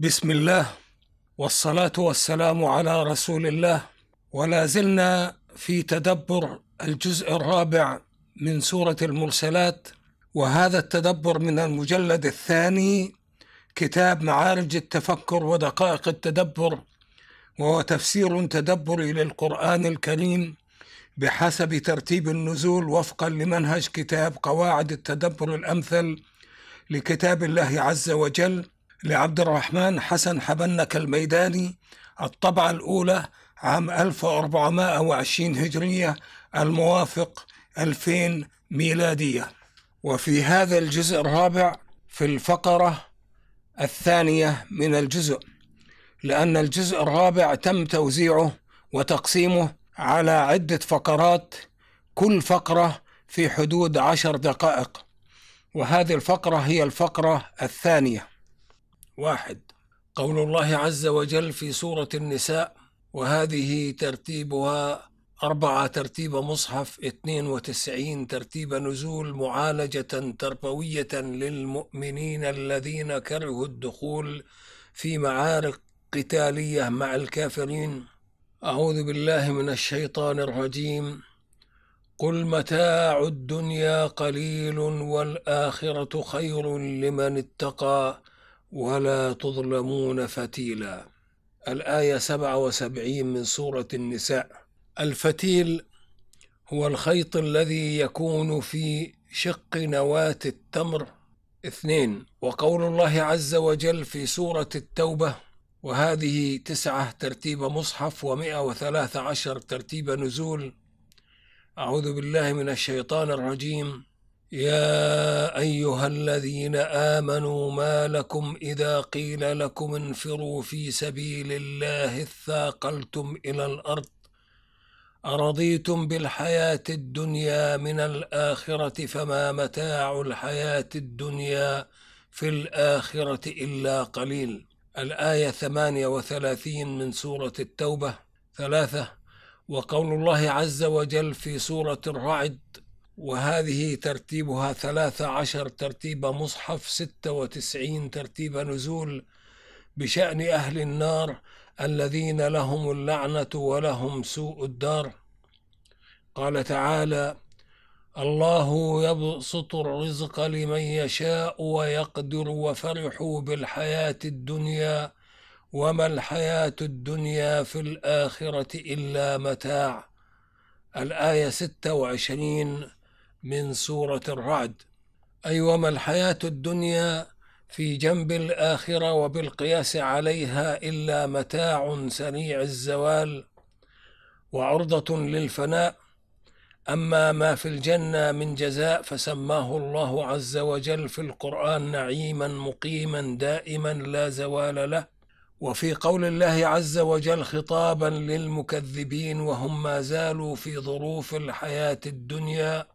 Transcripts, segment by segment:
بسم الله والصلاة والسلام على رسول الله. ولا زلنا في تدبر الجزء الرابع من سورة المرسلات وهذا التدبر من المجلد الثاني كتاب معارج التفكر ودقائق التدبر وهو تفسير تدبري للقرآن الكريم بحسب ترتيب النزول وفقا لمنهج كتاب قواعد التدبر الأمثل لكتاب الله عز وجل. لعبد الرحمن حسن حبنك الميداني الطبعة الأولى عام 1420 هجرية الموافق 2000 ميلادية. وفي هذا الجزء الرابع في الفقرة الثانية من الجزء لأن الجزء الرابع تم توزيعه وتقسيمه على عدة فقرات كل فقرة في حدود عشر دقائق. وهذه الفقرة هي الفقرة الثانية. واحد. قول الله عز وجل في سورة النساء وهذه ترتيبها أربعة ترتيب مصحف 92 ترتيب نزول معالجة تربوية للمؤمنين الذين كرهوا الدخول في معارك قتالية مع الكافرين. أعوذ بالله من الشيطان الرجيم. قل متاع الدنيا قليل والآخرة خير لمن اتقى. ولا تظلمون فتيلا. الآية 77 من سورة النساء. الفتيل هو الخيط الذي يكون في شق نواة التمر. اثنين وقول الله عز وجل في سورة التوبة وهذه تسعة ترتيب مصحف ومئة وثلاث عشر ترتيب نزول. أعوذ بالله من الشيطان الرجيم. يا أيها الذين آمنوا ما لكم إذا قيل لكم انفروا في سبيل الله اثاقلتم إلى الأرض أرضيتم بالحياة الدنيا من الآخرة فما متاع الحياة الدنيا في الآخرة إلا قليل الآية 38 من سورة التوبة ثلاثة وقول الله عز وجل في سورة الرعد وهذه ترتيبها ثلاثة عشر ترتيب مصحف ستة وتسعين ترتيب نزول بشأن أهل النار الذين لهم اللعنة ولهم سوء الدار. قال تعالى الله يبسط الرزق لمن يشاء ويقدر وفرحوا بالحياة الدنيا وما الحياة الدنيا في الآخرة إلا متاع. الآية 26 من سورة الرعد. أي وما الحياة الدنيا في جنب الآخرة وبالقياس عليها إلا متاع سريع الزوال وعرضة للفناء. أما ما في الجنة من جزاء فسماه الله عز وجل في القرآن نعيما مقيما دائما لا زوال له. وفي قول الله عز وجل خطابا للمكذبين وهم ما زالوا في ظروف الحياة الدنيا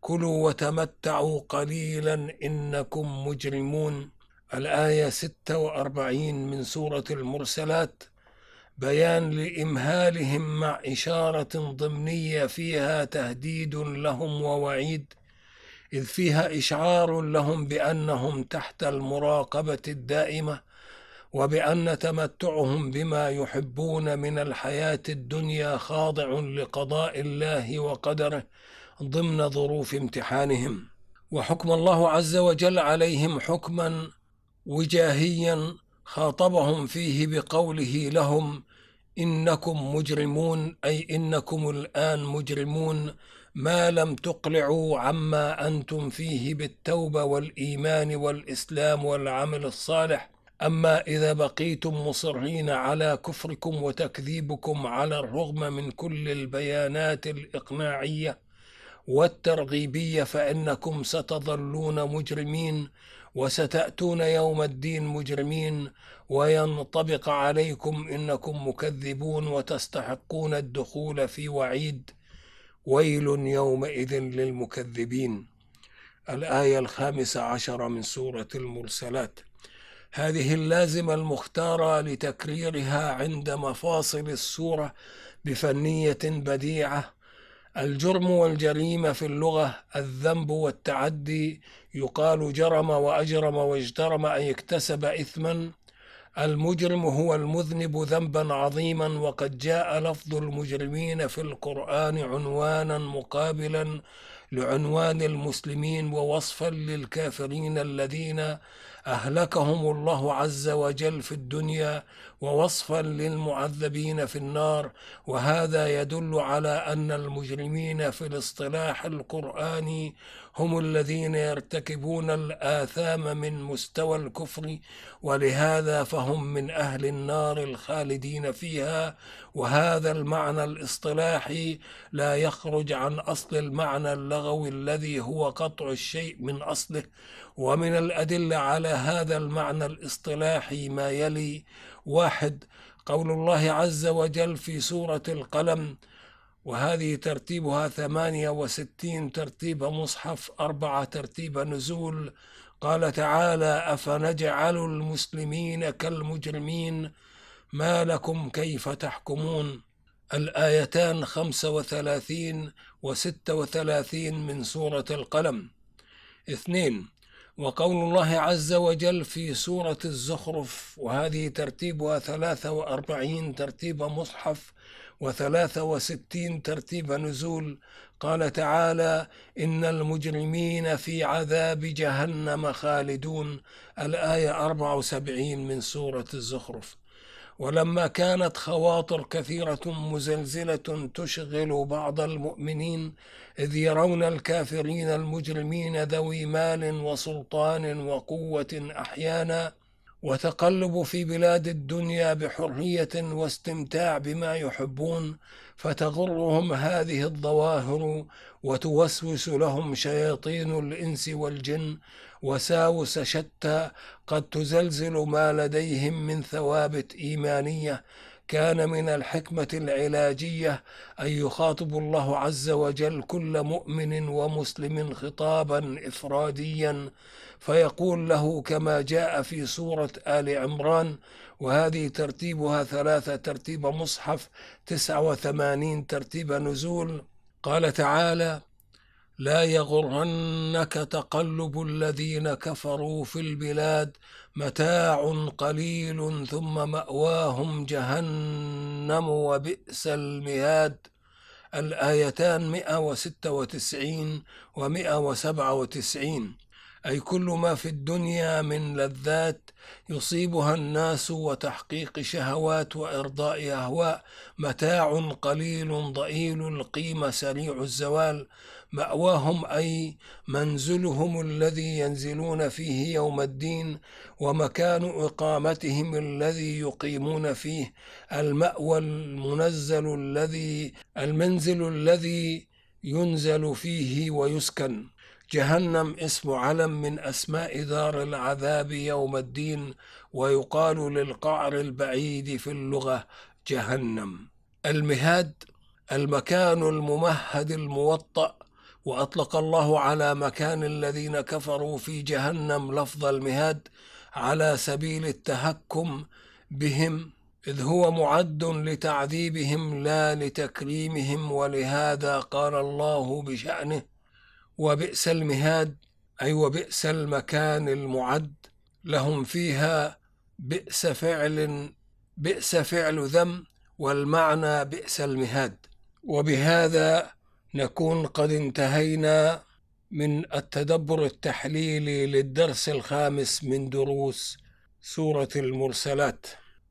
كلوا وتمتعوا قليلا إنكم مجرمون. الآية 46 من سورة المرسلات. بيان لإمهالهم مع إشارة ضمنية فيها تهديد لهم ووعيد إذ فيها إشعار لهم بأنهم تحت المراقبة الدائمة وبأن تمتعهم بما يحبون من الحياة الدنيا خاضع لقضاء الله وقدره. ضمن ظروف امتحانهم وحكم الله عز وجل عليهم حكما وجاهيا خاطبهم فيه بقوله لهم إنكم مجرمون أي إنكم الآن مجرمون ما لم تقلعوا عما أنتم فيه بالتوبة والإيمان والإسلام والعمل الصالح. أما إذا بقيتم مصرين على كفركم وتكذيبكم على الرغم من كل البيانات الإقناعية والترغيبية فإنكم ستظلون مجرمين وستأتون يوم الدين مجرمين وينطبق عليكم إنكم مكذبون وتستحقون الدخول في وعيد. ويل يومئذ للمكذبين. الآية الخامسة عشر من سورة المرسلات. هذه اللازمة المختارة لتكريرها عند مفاصل السورة بفنية بديعة الجرم والجريمة في اللغة الذنب والتعدي يقال جرم وأجرم واجترم أي اكتسب إثما. المجرم هو المذنب ذنبا عظيما وقد جاء لفظ المجرمين في القرآن عنوانا مقابلا لعنوان المسلمين ووصفا للكافرين الذين أهلكهم الله عز وجل في الدنيا ووصفا للمعذبين في النار. وهذا يدل على أن المجرمين في الاصطلاح القرآني هم الذين يرتكبون الآثام من مستوى الكفر ولهذا فهم من أهل النار الخالدين فيها وهذا المعنى الاصطلاحي لا يخرج عن أصل المعنى اللغوي الذي هو قطع الشيء من أصله. ومن الأدلة على هذا المعنى الاصطلاحي ما يلي واحد قول الله عز وجل في سورة القلم وهذه ترتيبها ثمانية وستين ترتيب مصحف أربعة ترتيب نزول. قال تعالى أفنجعل المسلمين كالمجرمين؟ ما لكم كيف تحكمون؟ الآيتان خمسة وثلاثين وستة وثلاثين من سورة القلم. اثنين وقول الله عز وجل في سورة الزخرف وهذه ترتيبها ثلاثة وأربعين ترتيب مصحف وثلاثة وستين ترتيب نزول. قال تعالى إن المجرمين في عذاب جهنم خالدون. الآية 74 من سورة الزخرف. ولما كانت خواطر كثيرة مزلزلة تشغل بعض المؤمنين إذ يرون الكافرين المجرمين ذوي مال وسلطان وقوة أحيانا وتقلب في بلاد الدنيا بحرية واستمتاع بما يحبون فتغرهم هذه الظواهر وتوسوس لهم شياطين الإنس والجن. وساوس شتى قد تزلزل ما لديهم من ثوابت إيمانية. كان من الحكمة العلاجية أن يخاطب الله عز وجل كل مؤمن ومسلم خطابا إفراديا فيقول له كما جاء في سورة آل عمران وهذه ترتيبها ثلاثة ترتيب مصحف تسعة وثمانين ترتيب نزول. قال تعالى لا يغرنك تقلب الذين كفروا في البلاد. متاع قليل ثم مأواهم جهنم وبئس المهاد. الآيتان 196 و 197 أي كل ما في الدنيا من لذات يصيبها الناس وتحقيق شهوات وإرضاء أهواء. متاع قليل ضئيل القيمة سريع الزوال. مأواهم أي منزلهم الذي ينزلون فيه يوم الدين. ومكان إقامتهم الذي يقيمون فيه. المأوى المنزل الذي المنزل الذي ينزل فيه ويسكن. جهنم اسم علم من أسماء دار العذاب يوم الدين ويقال للقعر البعيد في اللغة جهنم. المهاد المكان الممهد الموطأ وأطلق الله على مكان الذين كفروا في جهنم لفظ المهاد على سبيل التهكم بهم إذ هو معد لتعذيبهم لا لتكريمهم ولهذا قال الله بشأنه وبئس المهاد أي وبئس المكان المعد لهم فيها بئس فعل بئس فعل ذم والمعنى بئس المهاد. وبهذا نكون قد انتهينا من التدبر التحليلي للدرس الخامس من دروس سورة المرسلات.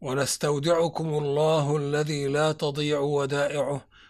ونستودعكم الله الذي لا تضيع ودائعه.